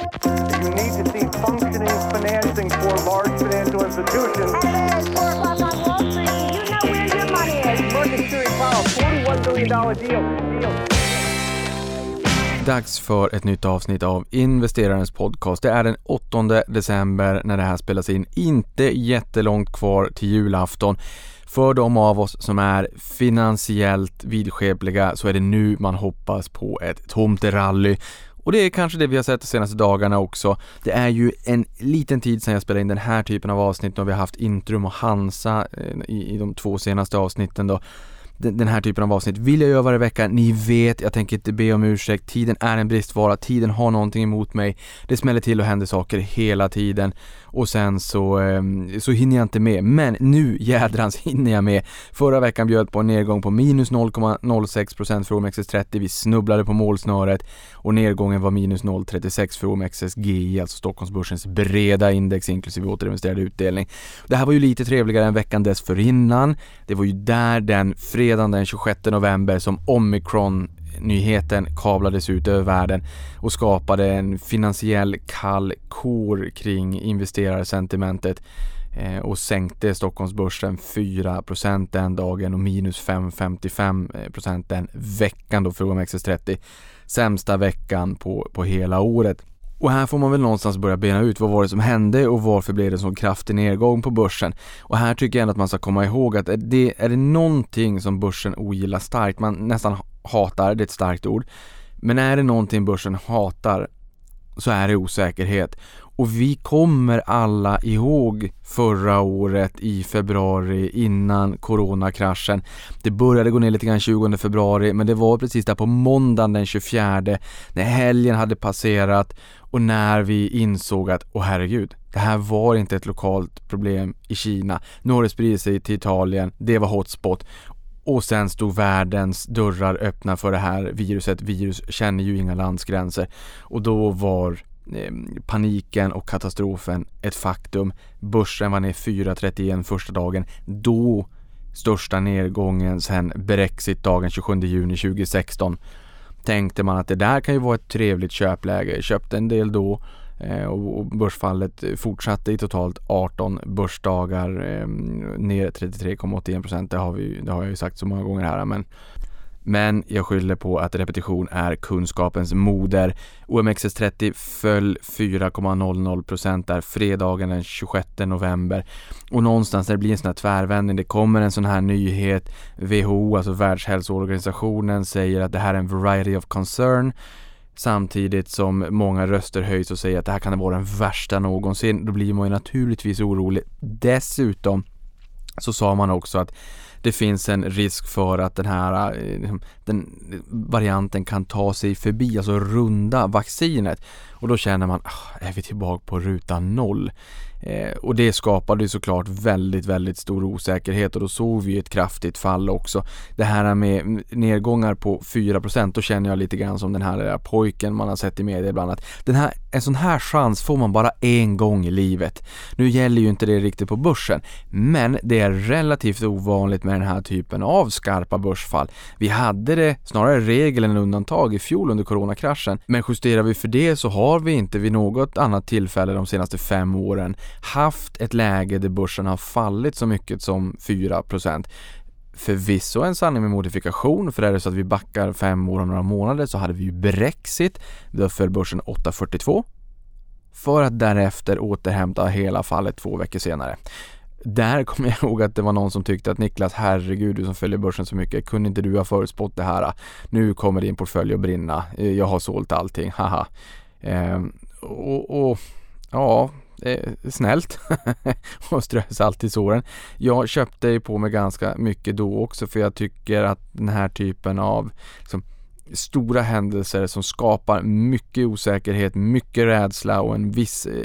You need to see functioning financing for large financial institutions. Hello, it's 4 o'clock on Wall Street. You know where your money is. Market Security Powell, $41 billion deal. deal. Dags för ett nytt avsnitt av Investerarens podcast. Det är den 8 december när det här spelas in. Inte jättelångt kvar till julafton. För de av oss som är finansiellt vidskepliga så är det nu man hoppas på ett tomterally. Och det är kanske det vi har sett de senaste dagarna också. Det är ju en liten tid sedan jag spelade in den här typen av avsnitt och vi har haft Intrum och Hansa eh, i, i de två senaste avsnitten då den här typen av avsnitt vill jag göra varje vecka. Ni vet, jag tänker inte be om ursäkt. Tiden är en bristvara, tiden har någonting emot mig. Det smäller till och händer saker hela tiden och sen så, ehm, så hinner jag inte med. Men nu jädrans hinner jag med. Förra veckan bjöd på en nedgång på minus 0,06% för OMXS30. Vi snubblade på målsnöret och nedgången var minus 0,36 för OMXSGI, alltså Stockholmsbörsens breda index inklusive återinvesterad utdelning. Det här var ju lite trevligare än veckan dessförinnan. Det var ju där den fredagen den 26 november som omikron nyheten kablades ut över världen och skapade en finansiell kall kor kring investerarsentimentet eh, och sänkte Stockholmsbörsen 4 den dagen och minus 5,55 eh, den veckan då för OMXS30. Sämsta veckan på, på hela året. Och här får man väl någonstans börja bena ut vad var det som hände och varför blev det en så kraftig nedgång på börsen. Och här tycker jag ändå att man ska komma ihåg att det, är det någonting som börsen ogillar starkt, man nästan hatar, det är ett starkt ord, men är det någonting börsen hatar så är det osäkerhet. Och vi kommer alla ihåg förra året i februari innan coronakraschen. Det började gå ner lite grann 20 februari men det var precis där på måndagen den 24 när helgen hade passerat och när vi insåg att, åh herregud, det här var inte ett lokalt problem i Kina. Nu har det spridit sig till Italien, det var hotspot och sen stod världens dörrar öppna för det här viruset. Virus känner ju inga landsgränser och då var Eh, paniken och katastrofen ett faktum. Börsen var ner 4,31 första dagen. Då största nedgången sedan Brexit-dagen 27 juni 2016 tänkte man att det där kan ju vara ett trevligt köpläge. Köpte en del då eh, och börsfallet fortsatte i totalt 18 börsdagar eh, ner 33,81 procent. Det, har vi, det har jag ju sagt så många gånger här men men jag skyller på att repetition är kunskapens moder. OMXS30 föll 4,00% där fredagen den 26 november. Och någonstans när det blir en sån här tvärvändning, det kommer en sån här nyhet. WHO, alltså Världshälsoorganisationen, säger att det här är en variety of concern. Samtidigt som många röster höjs och säger att det här kan vara den värsta någonsin. Då blir man ju naturligtvis orolig. Dessutom så sa man också att det finns en risk för att den här eh, liksom, den varianten kan ta sig förbi, alltså runda vaccinet. Och då känner man, ah, är vi tillbaka på ruta noll? Eh, och det skapade ju såklart väldigt, väldigt stor osäkerhet och då såg vi ett kraftigt fall också. Det här med nedgångar på 4% då känner jag lite grann som den här eh, pojken man har sett i media ibland att den här, en sån här chans får man bara en gång i livet. Nu gäller ju inte det riktigt på börsen, men det är relativt ovanligt med den här typen av skarpa börsfall. Vi hade det snarare regel än undantag i fjol under coronakraschen, men justerar vi för det så har vi inte vid något annat tillfälle de senaste fem åren haft ett läge där börsen har fallit så mycket som 4 Förvisso en sanning med modifikation, för är det så att vi backar fem år och några månader så hade vi ju Brexit, då föll börsen 8,42 för att därefter återhämta hela fallet två veckor senare. Där kommer jag ihåg att det var någon som tyckte att Niklas, herregud du som följer börsen så mycket, kunde inte du ha förutspått det här? Nu kommer din portfölj att brinna, jag har sålt allting, haha. Ehm, och, och ja, eh, snällt och strö salt i såren. Jag köpte ju på mig ganska mycket då också för jag tycker att den här typen av liksom, stora händelser som skapar mycket osäkerhet, mycket rädsla och en viss eh,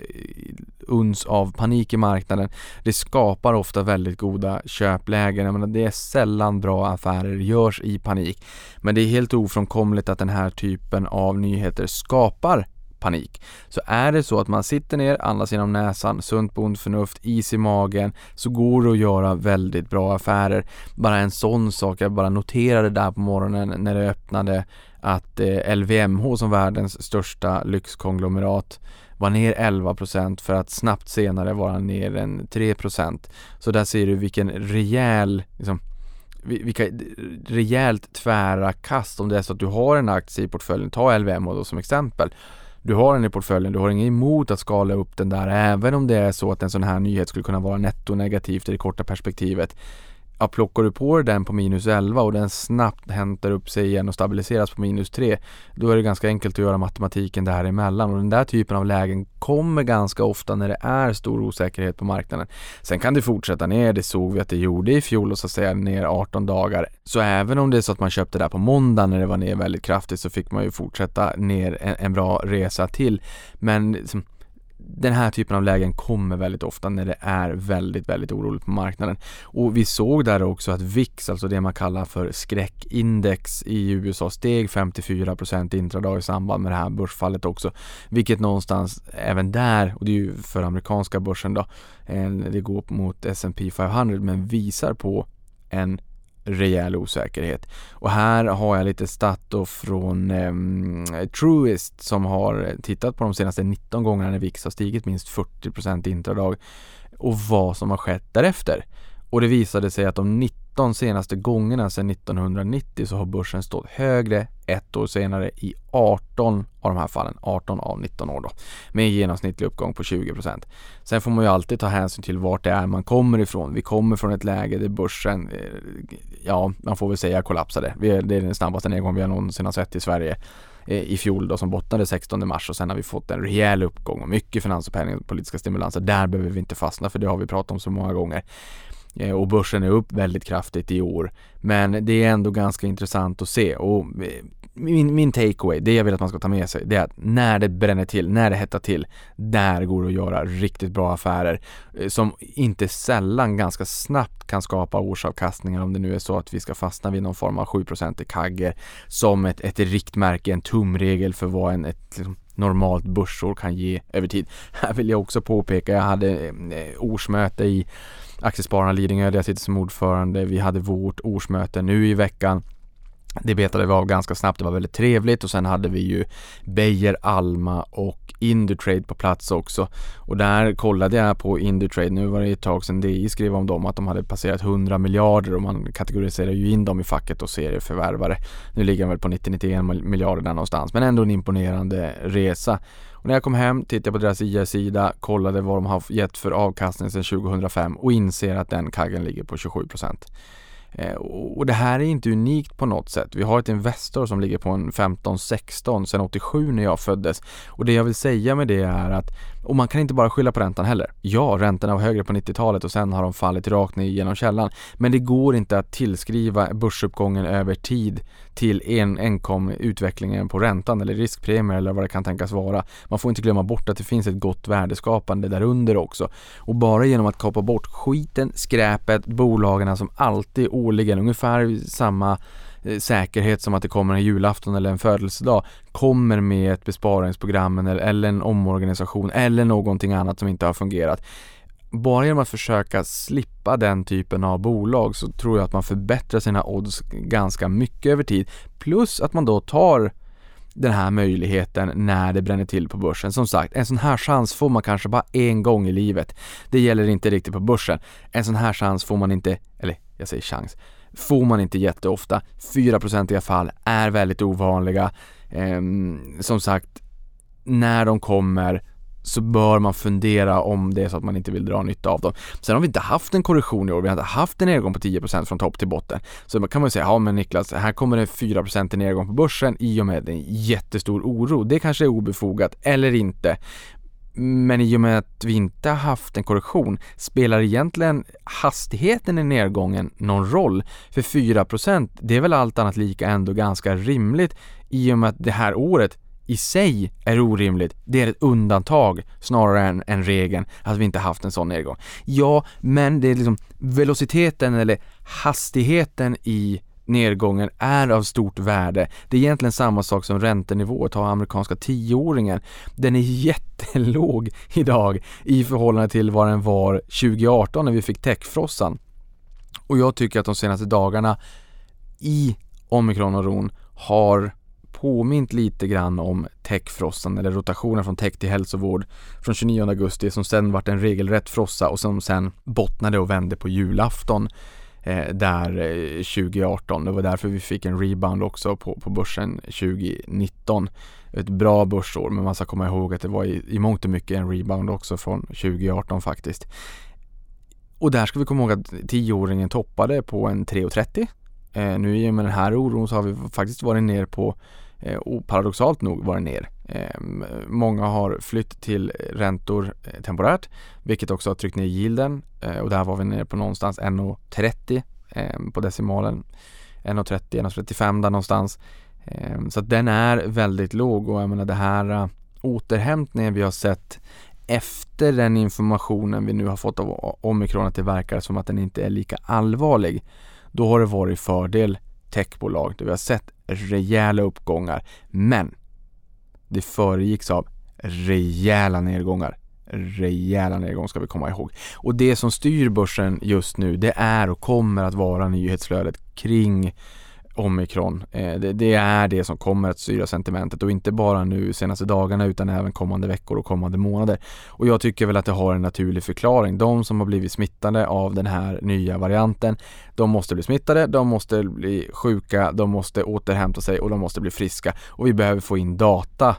uns av panik i marknaden. Det skapar ofta väldigt goda köplägen. Jag menar, det är sällan bra affärer görs i panik. Men det är helt ofrånkomligt att den här typen av nyheter skapar panik. Så är det så att man sitter ner, andas genom näsan, sunt bondförnuft, is i magen, så går det att göra väldigt bra affärer. Bara en sån sak, jag bara noterade där på morgonen när det öppnade att eh, LVMH som världens största lyxkonglomerat var ner 11% för att snabbt senare vara ner en 3%. Så där ser du vilken rejäl, liksom, vilka eh, rejält tvära kast om det är så att du har en aktie i portföljen, ta LVMH då som exempel. Du har den i portföljen, du har inget emot att skala upp den där även om det är så att en sån här nyhet skulle kunna vara netto negativt i det korta perspektivet ja, plockar du på den på minus 11 och den snabbt hämtar upp sig igen och stabiliseras på minus 3 då är det ganska enkelt att göra matematiken däremellan och den där typen av lägen kommer ganska ofta när det är stor osäkerhet på marknaden. Sen kan det fortsätta ner, det såg vi att det gjorde i fjol och så att säga ner 18 dagar. Så även om det är så att man köpte där på måndag när det var ner väldigt kraftigt så fick man ju fortsätta ner en, en bra resa till. Men liksom, den här typen av lägen kommer väldigt ofta när det är väldigt, väldigt oroligt på marknaden. Och vi såg där också att VIX, alltså det man kallar för skräckindex i USA, steg 54% intradag i samband med det här börsfallet också. Vilket någonstans även där, och det är ju för amerikanska börsen då, det går mot S&P 500 men visar på en rejäl osäkerhet. Och här har jag lite stat då från eh, Truist som har tittat på de senaste 19 gångerna när VIX har stigit minst 40% intradag och vad som har skett därefter. Och det visade sig att de 19 senaste gångerna sedan 1990 så har börsen stått högre ett år senare i 18 av de här fallen, 18 av 19 år då, med en genomsnittlig uppgång på 20%. Sen får man ju alltid ta hänsyn till vart det är man kommer ifrån. Vi kommer från ett läge där börsen, eh, ja, man får väl säga kollapsade. Det är den snabbaste nedgången vi har någonsin har sett i Sverige eh, i fjol då som bottnade 16 mars och sen har vi fått en rejäl uppgång och mycket finans och penningpolitiska stimulanser. Där behöver vi inte fastna för det har vi pratat om så många gånger. Eh, och börsen är upp väldigt kraftigt i år. Men det är ändå ganska intressant att se och eh, min, min takeaway, det jag vill att man ska ta med sig, det är att när det bränner till, när det hettar till, där går det att göra riktigt bra affärer eh, som inte sällan ganska snabbt kan skapa årsavkastningar om det nu är så att vi ska fastna vid någon form av 7% i kagger som ett, ett riktmärke, en tumregel för vad en, ett liksom, normalt börsår kan ge över tid. Här vill jag också påpeka, jag hade årsmöte i Aktiespararna Lidingö där jag sitter som ordförande. Vi hade vårt årsmöte nu i veckan. Det betade vi av ganska snabbt, det var väldigt trevligt och sen hade vi ju Beijer, Alma och Indutrade på plats också. Och där kollade jag på Indutrade, nu var det ett tag sedan DI skrev om dem att de hade passerat 100 miljarder och man kategoriserar ju in dem i facket och serieförvärvare. Nu ligger de väl på 90-91 miljarder där någonstans men ändå en imponerande resa. Och när jag kom hem tittade jag på deras IR-sida, kollade vad de har gett för avkastning sedan 2005 och inser att den kaggen ligger på 27 procent. Eh, och det här är inte unikt på något sätt. Vi har ett Investor som ligger på en 15-16 sedan 87 när jag föddes. Och det jag vill säga med det är att, och man kan inte bara skylla på räntan heller. Ja, räntorna var högre på 90-talet och sen har de fallit rakt ner genom källan. Men det går inte att tillskriva börsuppgången över tid till en enkom utvecklingen på räntan eller riskpremier eller vad det kan tänkas vara. Man får inte glömma bort att det finns ett gott värdeskapande där under också. Och bara genom att kapa bort skiten, skräpet, bolagen som alltid årligen ungefär samma eh, säkerhet som att det kommer en julafton eller en födelsedag kommer med ett besparingsprogram eller en omorganisation eller någonting annat som inte har fungerat. Bara genom att försöka slippa den typen av bolag så tror jag att man förbättrar sina odds ganska mycket över tid. Plus att man då tar den här möjligheten när det bränner till på börsen. Som sagt, en sån här chans får man kanske bara en gång i livet. Det gäller inte riktigt på börsen. En sån här chans får man inte, eller jag säger chans, får man inte jätteofta. 4-procentiga fall är väldigt ovanliga. Eh, som sagt, när de kommer så bör man fundera om det är så att man inte vill dra nytta av dem. Sen har vi inte haft en korrektion i år, vi har inte haft en nedgång på 10% från topp till botten. Så kan man ju säga, ja men Niklas, här kommer det 4% i nedgång på börsen i och med en jättestor oro. Det kanske är obefogat eller inte. Men i och med att vi inte har haft en korrektion, spelar egentligen hastigheten i nedgången någon roll? För 4% det är väl allt annat lika ändå ganska rimligt i och med att det här året i sig är orimligt. Det är ett undantag snarare än en regel att vi inte haft en sån nedgång. Ja, men det är liksom velociteten eller hastigheten i nedgången är av stort värde. Det är egentligen samma sak som räntenivået, ta amerikanska tioåringen. Den är jättelåg idag i förhållande till vad den var 2018 när vi fick techfrossan. Och jag tycker att de senaste dagarna i omikronoron har påmint lite grann om techfrossan eller rotationen från tech till hälsovård från 29 augusti som sen vart en regelrätt frossa och som sen bottnade och vände på julafton Eh, där eh, 2018. Det var därför vi fick en rebound också på, på börsen 2019. Ett bra börsår men man ska komma ihåg att det var i, i mångt och mycket en rebound också från 2018 faktiskt. Och där ska vi komma ihåg att tioåringen toppade på en 3,30 Eh, nu i och med den här oron så har vi faktiskt varit ner på eh, paradoxalt nog varit ner. Ehm, många har flytt till räntor eh, temporärt vilket också har tryckt ner yielden eh, och där var vi nere på någonstans 1,30 ehm, på decimalen 1,30, 1,35 där någonstans. Ehm, så att den är väldigt låg och jag menar det här eh, återhämtningen vi har sett efter den informationen vi nu har fått av omikron att det verkar som att den inte är lika allvarlig då har det varit fördel techbolag där vi har sett rejäla uppgångar. Men det föregicks av rejäla nedgångar. Rejäla nedgångar ska vi komma ihåg. Och det som styr börsen just nu det är och kommer att vara nyhetsflödet kring omikron. Eh, det, det, är det som kommer att styra sentimentet och inte bara nu senaste dagarna utan även kommande veckor och kommande månader. Och jag tycker väl att det har en naturlig förklaring. De som har blivit smittade av den här nya varianten, de måste bli smittade, de måste bli sjuka, de måste återhämta sig och de måste bli friska. Och vi behöver få in data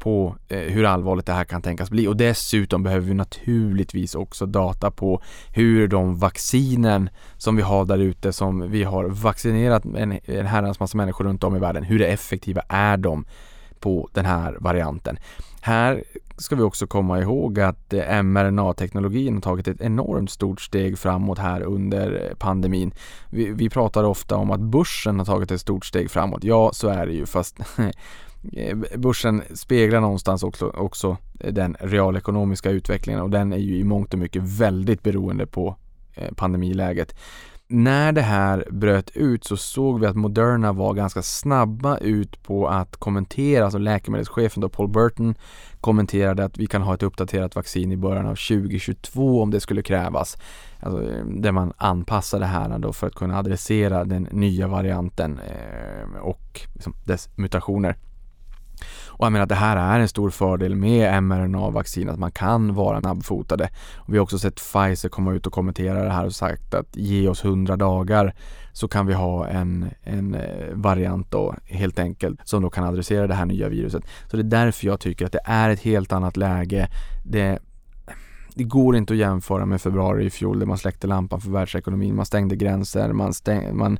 på eh, hur allvarligt det här kan tänkas bli och dessutom behöver vi naturligtvis också data på hur de vaccinen som vi har där ute som vi har vaccinerat en, en herrans massa människor runt om i världen, hur effektiva är de på den här varianten? Här ska vi också komma ihåg att eh, mRNA-teknologin har tagit ett enormt stort steg framåt här under eh, pandemin. Vi, vi pratar ofta om att börsen har tagit ett stort steg framåt. Ja, så är det ju fast Eh, börsen speglar någonstans också, också eh, den realekonomiska utvecklingen och den är ju i mångt och mycket väldigt beroende på eh, pandemiläget. När det här bröt ut så såg vi att Moderna var ganska snabba ut på att kommentera, alltså läkemedelschefen då Paul Burton kommenterade att vi kan ha ett uppdaterat vaccin i början av 2022 om det skulle krävas. Alltså, där man anpassar det här då för att kunna adressera den nya varianten och liksom, dess mutationer. Och jag menar det här är en stor fördel med mRNA-vaccin, att man kan vara snabbfotade. Och vi har också sett Pfizer komma ut och kommentera det här och sagt att ge oss 100 dagar så kan vi ha en, en eh, variant då helt enkelt som då kan adressera det här nya viruset. Så det är därför jag tycker att det är ett helt annat läge. Det, det går inte att jämföra med februari i fjol där man släckte lampan för världsekonomin. Man stängde gränser, man, stäng, man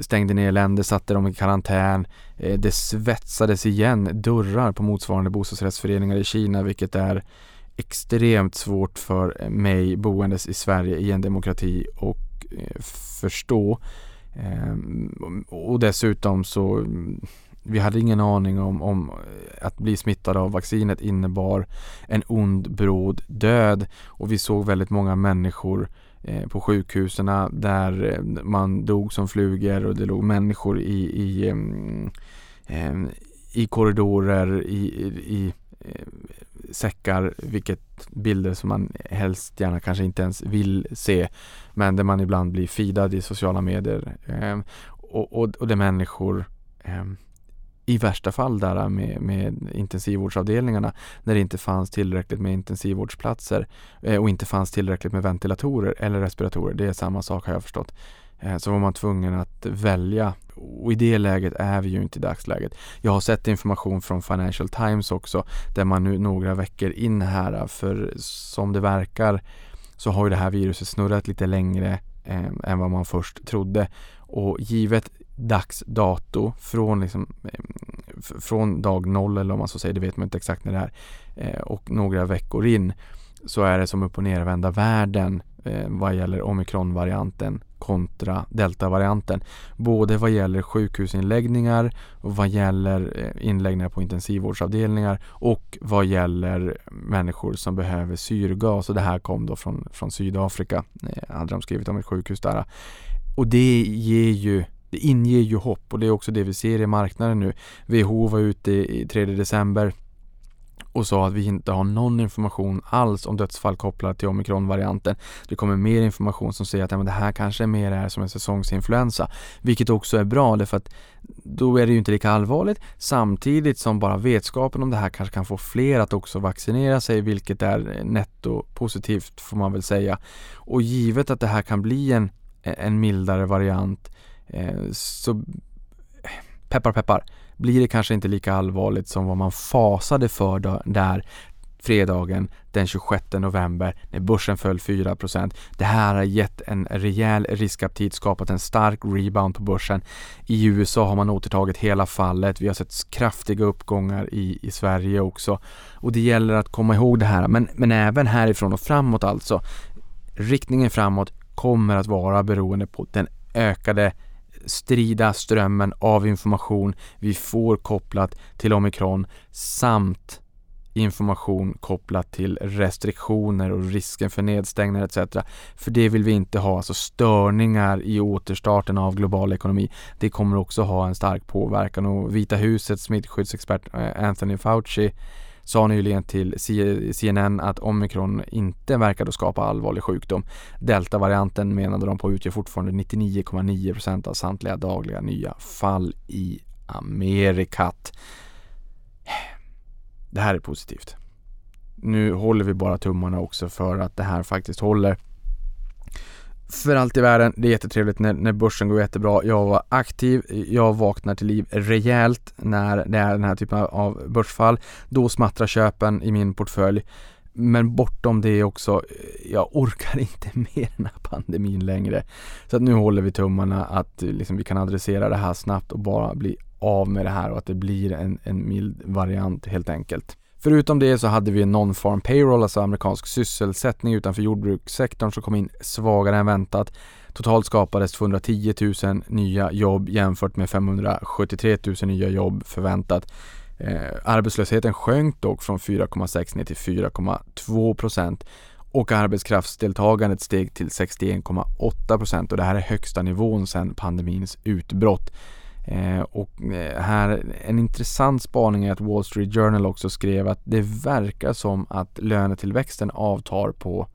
stängde ner länder, satte dem i karantän. Eh, det svetsades igen dörrar på motsvarande bostadsrättsföreningar i Kina vilket är extremt svårt för mig boendes i Sverige i en demokrati och eh, förstå. Ehm, och dessutom så vi hade ingen aning om, om att bli smittad av vaccinet innebar en ond bråd död. Och vi såg väldigt många människor eh, på sjukhusen där eh, man dog som flugor och det låg människor i, i, i korridorer, i, i eh, säckar, vilket bilder som man helst gärna kanske inte ens vill se men där man ibland blir feedad i sociala medier och, och, och där människor i värsta fall där äh, med, med intensivvårdsavdelningarna när det inte fanns tillräckligt med intensivvårdsplatser eh, och inte fanns tillräckligt med ventilatorer eller respiratorer. Det är samma sak har jag förstått. Eh, så var man tvungen att välja och i det läget är vi ju inte i dagsläget. Jag har sett information från Financial Times också där man nu några veckor in här äh, för som det verkar så har ju det här viruset snurrat lite längre eh, än vad man först trodde och givet dags dato från, liksom, eh, från dag noll eller om man så säger, det vet man inte exakt när det är, eh, och några veckor in så är det som upp och nervända världen eh, vad gäller omikronvarianten kontra deltavarianten. Både vad gäller sjukhusinläggningar och vad gäller inläggningar på intensivvårdsavdelningar och vad gäller människor som behöver syrgas och det här kom då från, från Sydafrika. hade de skrivit om ett sjukhus där. Och det ger ju det inger ju hopp och det är också det vi ser i marknaden nu. WHO var ute i 3 december och sa att vi inte har någon information alls om dödsfall kopplat till omikronvarianten. Det kommer mer information som säger att ja, men det här kanske mer är som en säsongsinfluensa. Vilket också är bra därför att då är det ju inte lika allvarligt samtidigt som bara vetskapen om det här kanske kan få fler att också vaccinera sig vilket är netto positivt får man väl säga. Och givet att det här kan bli en, en mildare variant eh, Eh, så peppar peppar blir det kanske inte lika allvarligt som vad man fasade för där fredagen den 26 november när börsen föll 4% Det här har gett en rejäl riskaptit, skapat en stark rebound på börsen. I USA har man återtagit hela fallet. Vi har sett kraftiga uppgångar i, i Sverige också. Och det gäller att komma ihåg det här, men, men även härifrån och framåt alltså. Riktningen framåt kommer att vara beroende på den ökade strida strömmen av information vi får kopplat till omikron samt information kopplat till restriktioner och risken för nedstängningar etc. För det vill vi inte ha, alltså störningar i återstarten av global ekonomi. Det kommer också ha en stark påverkan och Vita husets smittskyddsexpert eh, Anthony Fauci sa nyligen till CNN att omikron inte verkade skapa allvarlig sjukdom. Deltavarianten menade de på utgör fortfarande 99,9% av samtliga dagliga nya fall i Amerikat. Det här är positivt. Nu håller vi bara tummarna också för att det här faktiskt håller för allt i världen. Det är jättetrevligt när, när börsen går jättebra. Jag var aktiv, jag vaknar till liv rejält när det är den här typen av börsfall. Då smattrar köpen i min portfölj. Men bortom det också, jag orkar inte med den här pandemin längre. Så att nu håller vi tummarna att liksom, vi kan adressera det här snabbt och bara bli av med det här och att det blir en, en mild variant helt enkelt. Förutom det så hade vi en non-farm payroll, alltså amerikansk sysselsättning utanför jordbrukssektorn som kom in svagare än väntat. Totalt skapades 210 000 nya jobb jämfört med 573 000 nya jobb förväntat. Eh, arbetslösheten sjönk dock från 4,6 ner till 4,2 procent och arbetskraftsdeltagandet steg till 61,8 procent och det här är högsta nivån sedan pandemins utbrott. Eh, och eh, här, en intressant spaning är att Wall Street Journal också skrev att det verkar som att lönetillväxten avtar på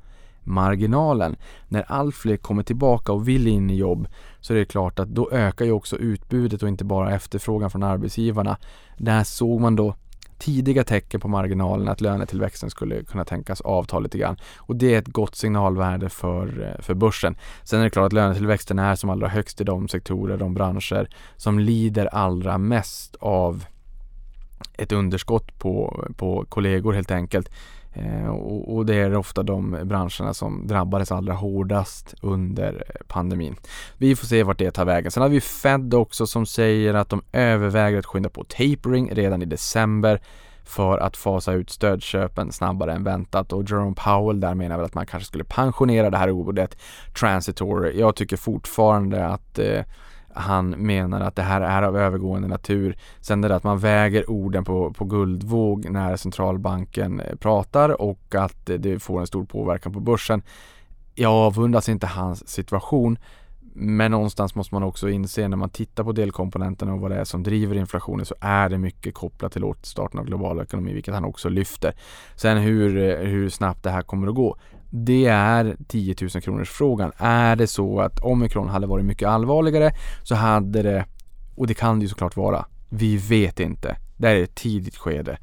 marginalen. När allt fler kommer tillbaka och vill in i jobb så är det klart att då ökar ju också utbudet och inte bara efterfrågan från arbetsgivarna. Där såg man då tidiga tecken på marginalen att lönetillväxten skulle kunna tänkas avta lite grann. Och det är ett gott signalvärde för, eh, för börsen. Sen är det klart att lönetillväxten är som allra högst i de sektorer, de branscher som lider allra mest av ett underskott på, på kollegor helt enkelt. Eh, och, och, det är ofta de branscherna som drabbades allra hårdast under pandemin. Vi får se vart det tar vägen. Sen har vi Fed också som säger att de överväger att skynda på tapering redan i december för att fasa ut stödköpen snabbare än väntat och Jerome Powell där menar väl att man kanske skulle pensionera det här ordet transitory. Jag tycker fortfarande att eh, han menar att det här är av övergående natur. Sen det där att man väger orden på, på guldvåg när centralbanken eh, pratar och att det får en stor påverkan på börsen. Jag avundas inte hans situation men någonstans måste man också inse när man tittar på delkomponenterna och vad det är som driver inflationen så är det mycket kopplat till återstarten av global ekonomi, vilket han också lyfter. Sen hur, eh, hur snabbt det här kommer att gå, det är 10 000 kronors frågan. Är det så att omikron hade varit mycket allvarligare så hade det, och det kan det ju såklart vara, vi vet inte. Det är ett tidigt skede.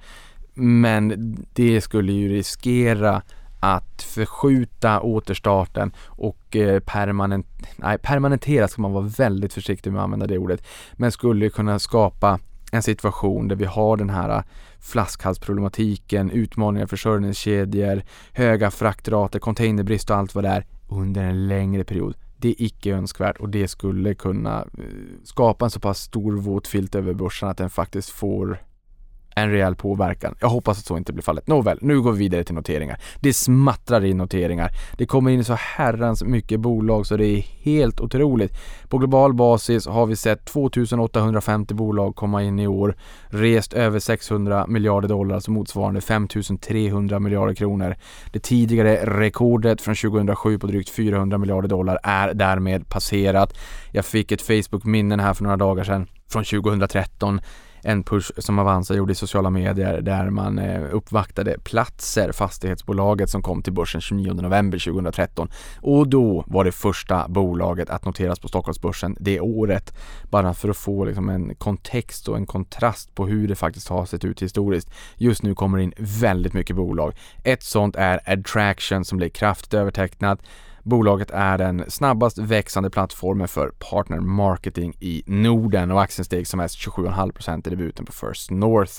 Men det skulle ju riskera att förskjuta återstarten och eh, permanent, nej, permanentera ska man vara väldigt försiktig med att använda det ordet, men skulle kunna skapa en situation där vi har den här äh, flaskhalsproblematiken, utmaningar, försörjningskedjor, höga fraktrater, containerbrist och allt vad det är under en längre period. Det är icke önskvärt och det skulle kunna äh, skapa en så pass stor våt filt över börsen att den faktiskt får en rejäl påverkan. Jag hoppas att så inte blir fallet. Nåväl, nu går vi vidare till noteringar. Det smattrar in noteringar. Det kommer in så herrans mycket bolag så det är helt otroligt. På global basis har vi sett 2850 bolag komma in i år, rest över 600 miljarder dollar, alltså motsvarande 5300 miljarder kronor. Det tidigare rekordet från 2007 på drygt 400 miljarder dollar är därmed passerat. Jag fick ett Facebook-minnen här för några dagar sedan från 2013 en push som Avanza gjorde i sociala medier där man eh, uppvaktade Platser, fastighetsbolaget som kom till börsen 29 november 2013 och då var det första bolaget att noteras på Stockholmsbörsen det året. Bara för att få liksom en kontext och en kontrast på hur det faktiskt har sett ut historiskt. Just nu kommer det in väldigt mycket bolag. Ett sånt är Adtraction som blir kraftigt övertecknat. Bolaget är den snabbast växande plattformen för partner marketing i Norden och aktien steg som mest 27,5% i debuten på First North.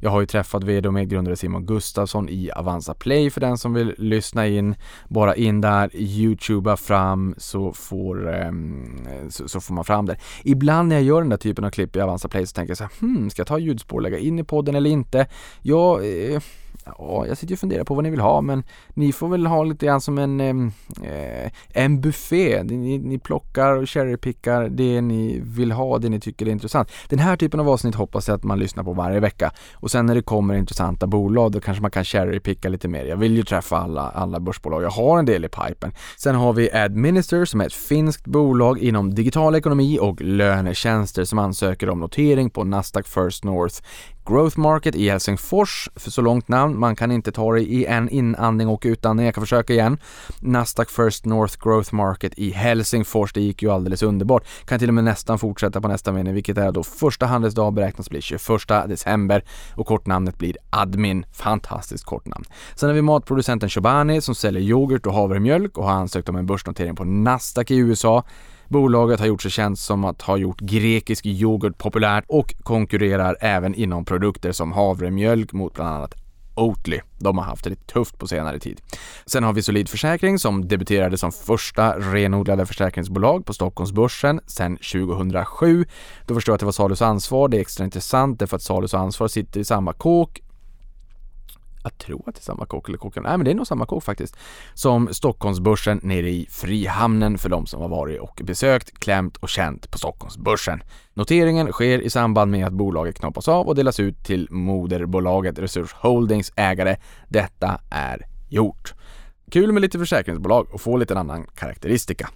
Jag har ju träffat vd och medgrundare Simon Gustafsson i Avanza Play för den som vill lyssna in. Bara in där, youtuba fram så får, ehm, så, så, får man fram det. Ibland när jag gör den där typen av klipp i Avanza Play så tänker jag så här, hmm, ska jag ta ljudspår och lägga in i podden eller inte? Jag eh, Ja, jag sitter och funderar på vad ni vill ha men ni får väl ha lite grann som en, eh, en buffé. Ni, ni plockar och cherrypickar det ni vill ha, det ni tycker är intressant. Den här typen av avsnitt hoppas jag att man lyssnar på varje vecka och sen när det kommer intressanta bolag då kanske man kan cherrypicka lite mer. Jag vill ju träffa alla, alla börsbolag. Jag har en del i pipen. Sen har vi Administer som är ett finskt bolag inom digital ekonomi och lönetjänster som ansöker om notering på Nasdaq First North Growth Market i Helsingfors, för så långt namn, man kan inte ta det i en inandning och utandning, jag kan försöka igen. Nasdaq First North Growth Market i Helsingfors, det gick ju alldeles underbart. Kan till och med nästan fortsätta på nästa mening, vilket är då första handelsdag beräknas bli 21 december och kortnamnet blir Admin. Fantastiskt kortnamn. Sen har vi matproducenten Chobani som säljer yoghurt och havremjölk och har ansökt om en börsnotering på Nasdaq i USA. Bolaget har gjort sig känt som att ha gjort grekisk yoghurt populärt och konkurrerar även inom produkter som havremjölk mot bland annat Oatly. De har haft det lite tufft på senare tid. Sen har vi Solid Försäkring som debuterade som första renodlade försäkringsbolag på Stockholmsbörsen sedan 2007. Då förstår jag att det var Salus Ansvar. Det är extra intressant därför att Salus Ansvar sitter i samma kåk jag tror att det är samma kock, eller kocken, nej men det är nog samma kock faktiskt, som Stockholmsbörsen nere i Frihamnen för de som har varit och besökt, klämt och känt på Stockholmsbörsen. Noteringen sker i samband med att bolaget knoppas av och delas ut till moderbolaget Resurs Holdings ägare. Detta är gjort. Kul med lite försäkringsbolag och få lite annan karaktäristika.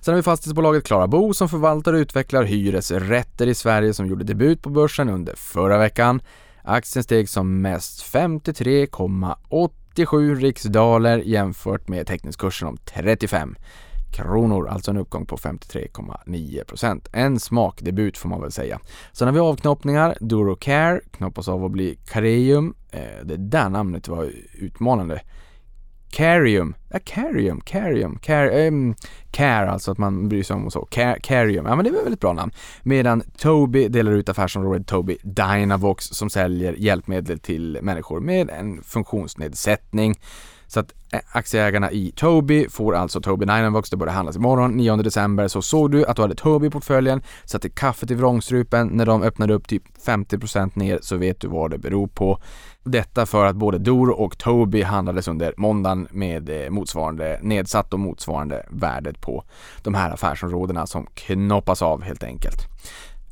Sen har vi fastighetsbolaget Klara Bo som förvaltar och utvecklar hyresrätter i Sverige som gjorde debut på börsen under förra veckan. Aktien steg som mest 53,87 riksdaler jämfört med teckningskursen om 35 kronor, alltså en uppgång på 53,9% En smakdebut får man väl säga. Sen har vi avknoppningar. Durocare knoppas av att bli Careium. Eh, det där namnet var utmanande. Carium, ja Carium, Carium, Car, um, Care alltså att man bryr sig om och så. Car, Carium, ja men det var ett väldigt bra namn. Medan Toby delar ut affärsområdet Toby Dynavox som säljer hjälpmedel till människor med en funktionsnedsättning. Så att eh, aktieägarna i Tobii får alltså Tobii Dynavox, det börjar handlas imorgon 9 december. Så såg du att du hade Tobii i portföljen, satte kaffet i vrångstrupen när de öppnade upp typ 50% ner så vet du vad det beror på. Detta för att både Doro och Tobii handlades under måndagen med eh, motsvarande nedsatt och motsvarande värdet på de här affärsområdena som knoppas av helt enkelt.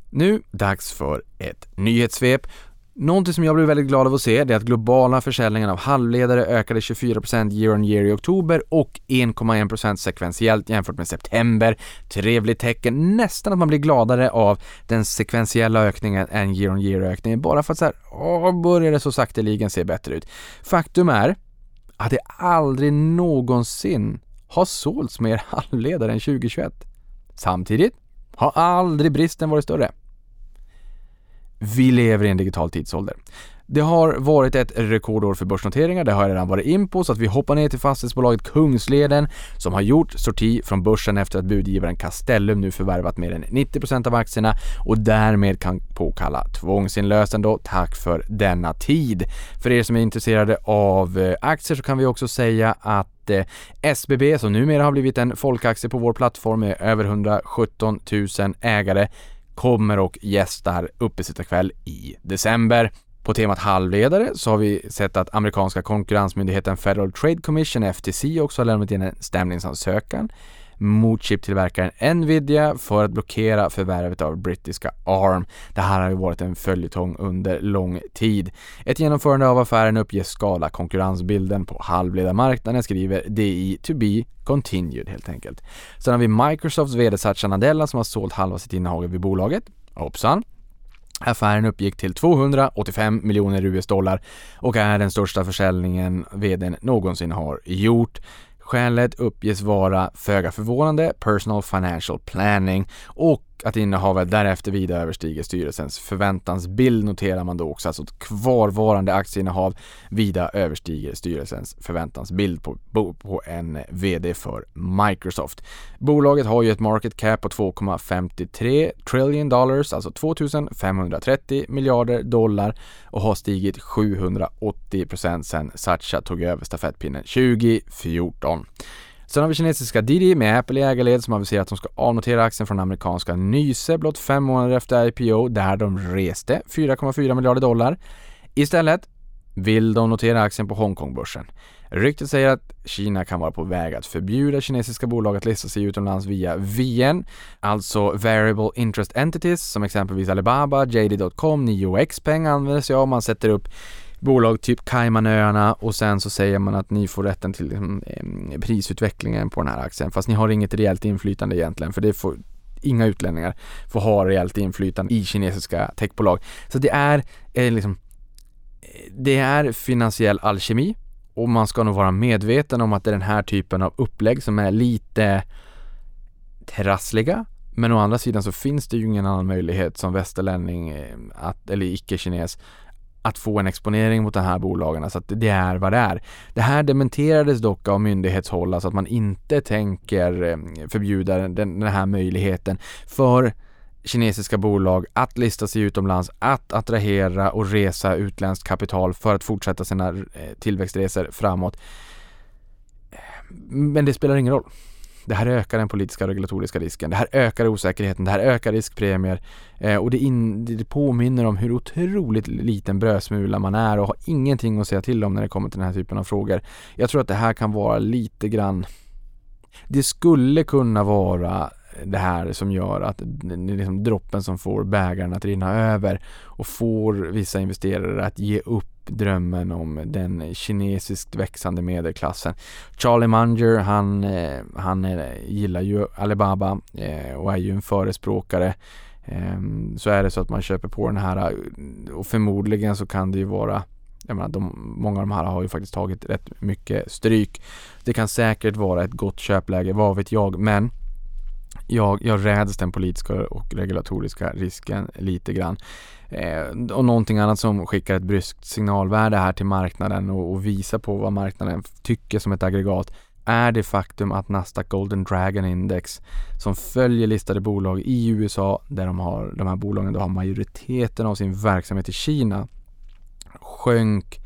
Nu dags för ett nyhetssvep Någonting som jag blev väldigt glad av att se det är att globala försäljningen av halvledare ökade 24% year on year i oktober och 1,1% sekventiellt jämfört med september. Trevligt tecken, nästan att man blir gladare av den sekventiella ökningen än year on year ökningen bara för att så här, åh, börjar det så sakteligen se bättre ut. Faktum är att det aldrig någonsin har sålts mer halvledare än 2021. Samtidigt har aldrig bristen varit större. Vi lever i en digital tidsålder. Det har varit ett rekordår för börsnoteringar, det har jag redan varit in på, så att vi hoppar ner till fastighetsbolaget Kungsleden som har gjort sorti från börsen efter att budgivaren Castellum nu förvärvat mer än 90% av aktierna och därmed kan påkalla tvångsinlösen då. Tack för denna tid. För er som är intresserade av eh, aktier så kan vi också säga att eh, SBB som numera har blivit en folkaktie på vår plattform med över 117 000 ägare kommer och gästar uppesittarkväll i december. På temat halvledare så har vi sett att amerikanska konkurrensmyndigheten Federal Trade Commission, FTC, också har lämnat in en stämningsansökan mot chiptillverkaren Nvidia för att blockera förvärvet av brittiska ARM. Det här har ju varit en följetong under lång tid. Ett genomförande av affären uppges skala konkurrensbilden på halvledarmarknaden, skriver DI to be continued helt enkelt. Sen har vi Microsofts VD Satya Nadella som har sålt halva sitt innehav vid bolaget. Hoppsan! Affären uppgick till 285 miljoner US-dollar och är den största försäljningen vdn någonsin har gjort. Skälet uppges vara, föga förvånande, Personal Financial Planning och att innehavet därefter vida överstiger styrelsens förväntansbild noterar man då också, alltså att kvarvarande aktieinnehav vida överstiger styrelsens förväntansbild på, på en VD för Microsoft. Bolaget har ju ett market cap på 2,53 trillion dollars, alltså 2530 miljarder dollar och har stigit 780 procent sedan Satcha tog över stafettpinnen 2014. Sen har vi kinesiska Didi med Apple i ägarled som aviserat att de ska avnotera aktien från amerikanska Nyse blott fem månader efter IPO där de reste 4,4 miljarder dollar. Istället vill de notera aktien på Hongkongbörsen. Ryktet säger att Kina kan vara på väg att förbjuda kinesiska bolag att lista sig utomlands via VN, alltså Variable Interest Entities som exempelvis Alibaba, JD.com, 9Xpeng använder sig av. Man sätter upp bolag typ Caymanöarna och sen så säger man att ni får rätten till liksom, prisutvecklingen på den här aktien fast ni har inget reellt inflytande egentligen för det får inga utlänningar får ha reellt inflytande i kinesiska techbolag. Så det är eh, liksom det är finansiell alkemi och man ska nog vara medveten om att det är den här typen av upplägg som är lite trassliga men å andra sidan så finns det ju ingen annan möjlighet som västerlänning eh, att, eller icke-kines att få en exponering mot de här bolagen, så att det är vad det är. Det här dementerades dock av myndighetshåll, alltså att man inte tänker eh, förbjuda den, den här möjligheten för kinesiska bolag att lista sig utomlands, att attrahera och resa utländskt kapital för att fortsätta sina eh, tillväxtresor framåt. Eh, men det spelar ingen roll. Det här ökar den politiska och regulatoriska risken. Det här ökar osäkerheten. Det här ökar riskpremier eh, och det, in, det påminner om hur otroligt liten brödsmula man är och har ingenting att säga till om när det kommer till den här typen av frågor. Jag tror att det här kan vara lite grann det skulle kunna vara det här som gör att det är liksom droppen som får bägaren att rinna över och får vissa investerare att ge upp drömmen om den kinesiskt växande medelklassen. Charlie Munger, han, eh, han eh, gillar ju Alibaba eh, och är ju en förespråkare. Ehm, så är det så att man köper på den här och förmodligen så kan det ju vara jag menar, de, många av de här har ju faktiskt tagit rätt mycket stryk. Det kan säkert vara ett gott köpläge, vad vet jag, men jag, jag räds den politiska och regulatoriska risken lite grann. Eh, och någonting annat som skickar ett bryskt signalvärde här till marknaden och, och visar på vad marknaden tycker som ett aggregat är det faktum att Nasdaq Golden Dragon Index som följer listade bolag i USA där de, har, de här bolagen då har majoriteten av sin verksamhet i Kina sjönk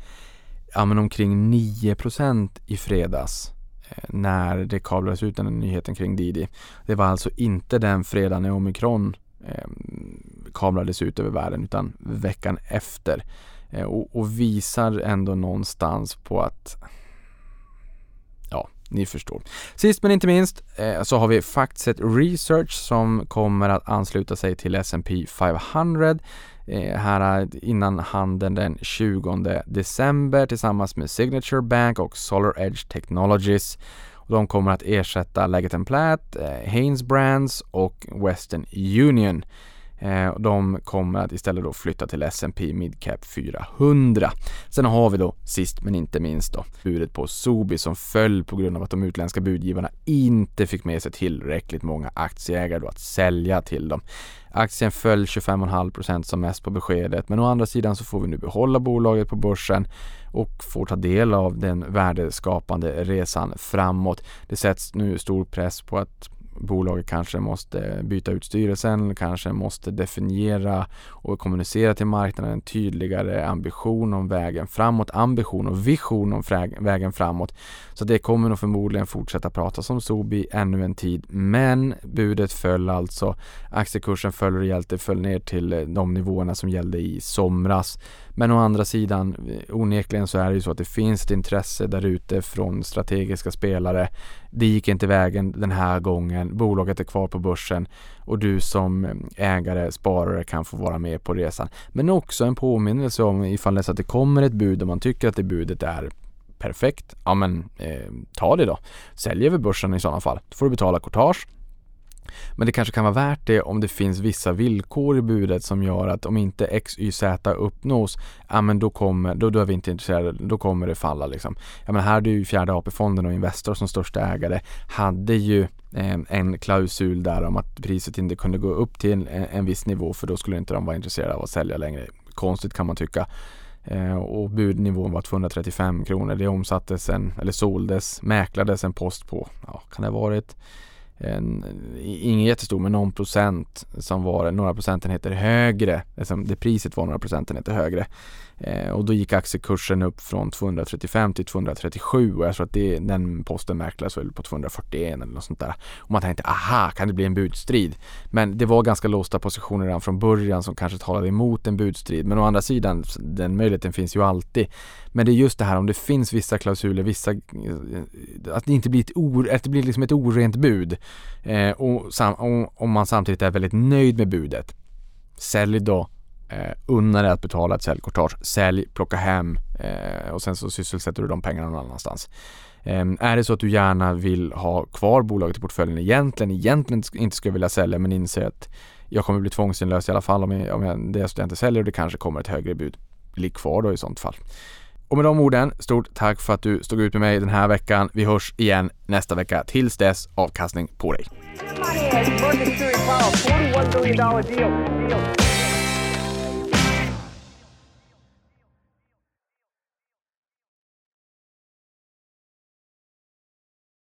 ja, men omkring 9% i fredags Eh, när det kablades ut den nyheten kring Didi. Det var alltså inte den fredagen när omikron eh, kablades ut över världen utan veckan efter. Eh, och, och, visar ändå någonstans på att Ja, ni förstår. Sist men inte minst eh, så har vi Factset Research som kommer att ansluta sig till S&P 500 Eh, här eh, innan handeln den 20 december tillsammans med Signature Bank och Solar Edge Technologies. De kommer att ersätta Leggett Platt, eh, Haynes Brands och Western Union. Eh, de kommer att istället då flytta till S&P Midcap 400. Sen har vi då sist men inte minst då budet på Sobi som föll på grund av att de utländska budgivarna inte fick med sig tillräckligt många aktieägare då att sälja till dem. Aktien föll 25,5% som mest på beskedet men å andra sidan så får vi nu behålla bolaget på börsen och får ta del av den värdeskapande resan framåt. Det sätts nu stor press på att bolaget kanske måste byta ut styrelsen, kanske måste definiera och kommunicera till marknaden en tydligare ambition om vägen framåt, ambition och vision om vägen framåt. Så det kommer nog förmodligen fortsätta pratas om Sobi ännu en tid. Men budet föll alltså. Aktiekursen föll rejält, det föll ner till de nivåerna som gällde i somras. Men å andra sidan, onekligen så är det ju så att det finns ett intresse där ute från strategiska spelare. Det gick inte vägen den här gången. Bolaget är kvar på börsen och du som ägare, sparare kan få vara med på resan. Men också en påminnelse om ifall det så att det kommer ett bud och man tycker att det budet är perfekt, ja men eh, ta det då. Sälj över börsen i sådana fall. Då får du betala courtage men det kanske kan vara värt det om det finns vissa villkor i budet som gör att om inte X, Y, Z uppnås, ja men då kommer, då, då är vi inte intresserade, då kommer det falla liksom. Ja men här hade ju fjärde AP-fonden och Investor som största ägare hade ju eh, en klausul där om att priset inte kunde gå upp till en, en viss nivå för då skulle inte de vara intresserade av att sälja längre. Konstigt kan man tycka. Eh, och budnivån var 235 kronor. Det omsattes en, eller såldes, mäklades en post på, ja, kan det ha varit en, ingen jättestor men någon procent som var några procentenheter högre. Alltså det priset var några procentenheter högre. Eh, och då gick aktiekursen upp från 235 till 237 och jag tror att det, den posten mäklades väl på 241 eller något sånt där. Och man tänkte aha, kan det bli en budstrid? Men det var ganska låsta positioner redan från början som kanske talade emot en budstrid. Men å andra sidan, den möjligheten finns ju alltid. Men det är just det här om det finns vissa klausuler, vissa, eh, att det inte blir ett, or, att det blir liksom ett orent bud eh, och, sam, och om man samtidigt är väldigt nöjd med budet. Sälj då eh, unna dig att betala ett säljkortage. Sälj, plocka hem eh, och sen så sysselsätter du de pengarna någon annanstans. Eh, är det så att du gärna vill ha kvar bolaget i portföljen egentligen, egentligen inte skulle vilja sälja men inser att jag kommer bli tvångsinlöst i alla fall om jag, om jag, det är så att jag inte säljer och det kanske kommer ett högre bud. Ligg kvar då i sånt fall. Och med de orden, stort tack för att du stod ut med mig den här veckan. Vi hörs igen nästa vecka. Tills dess, avkastning på dig.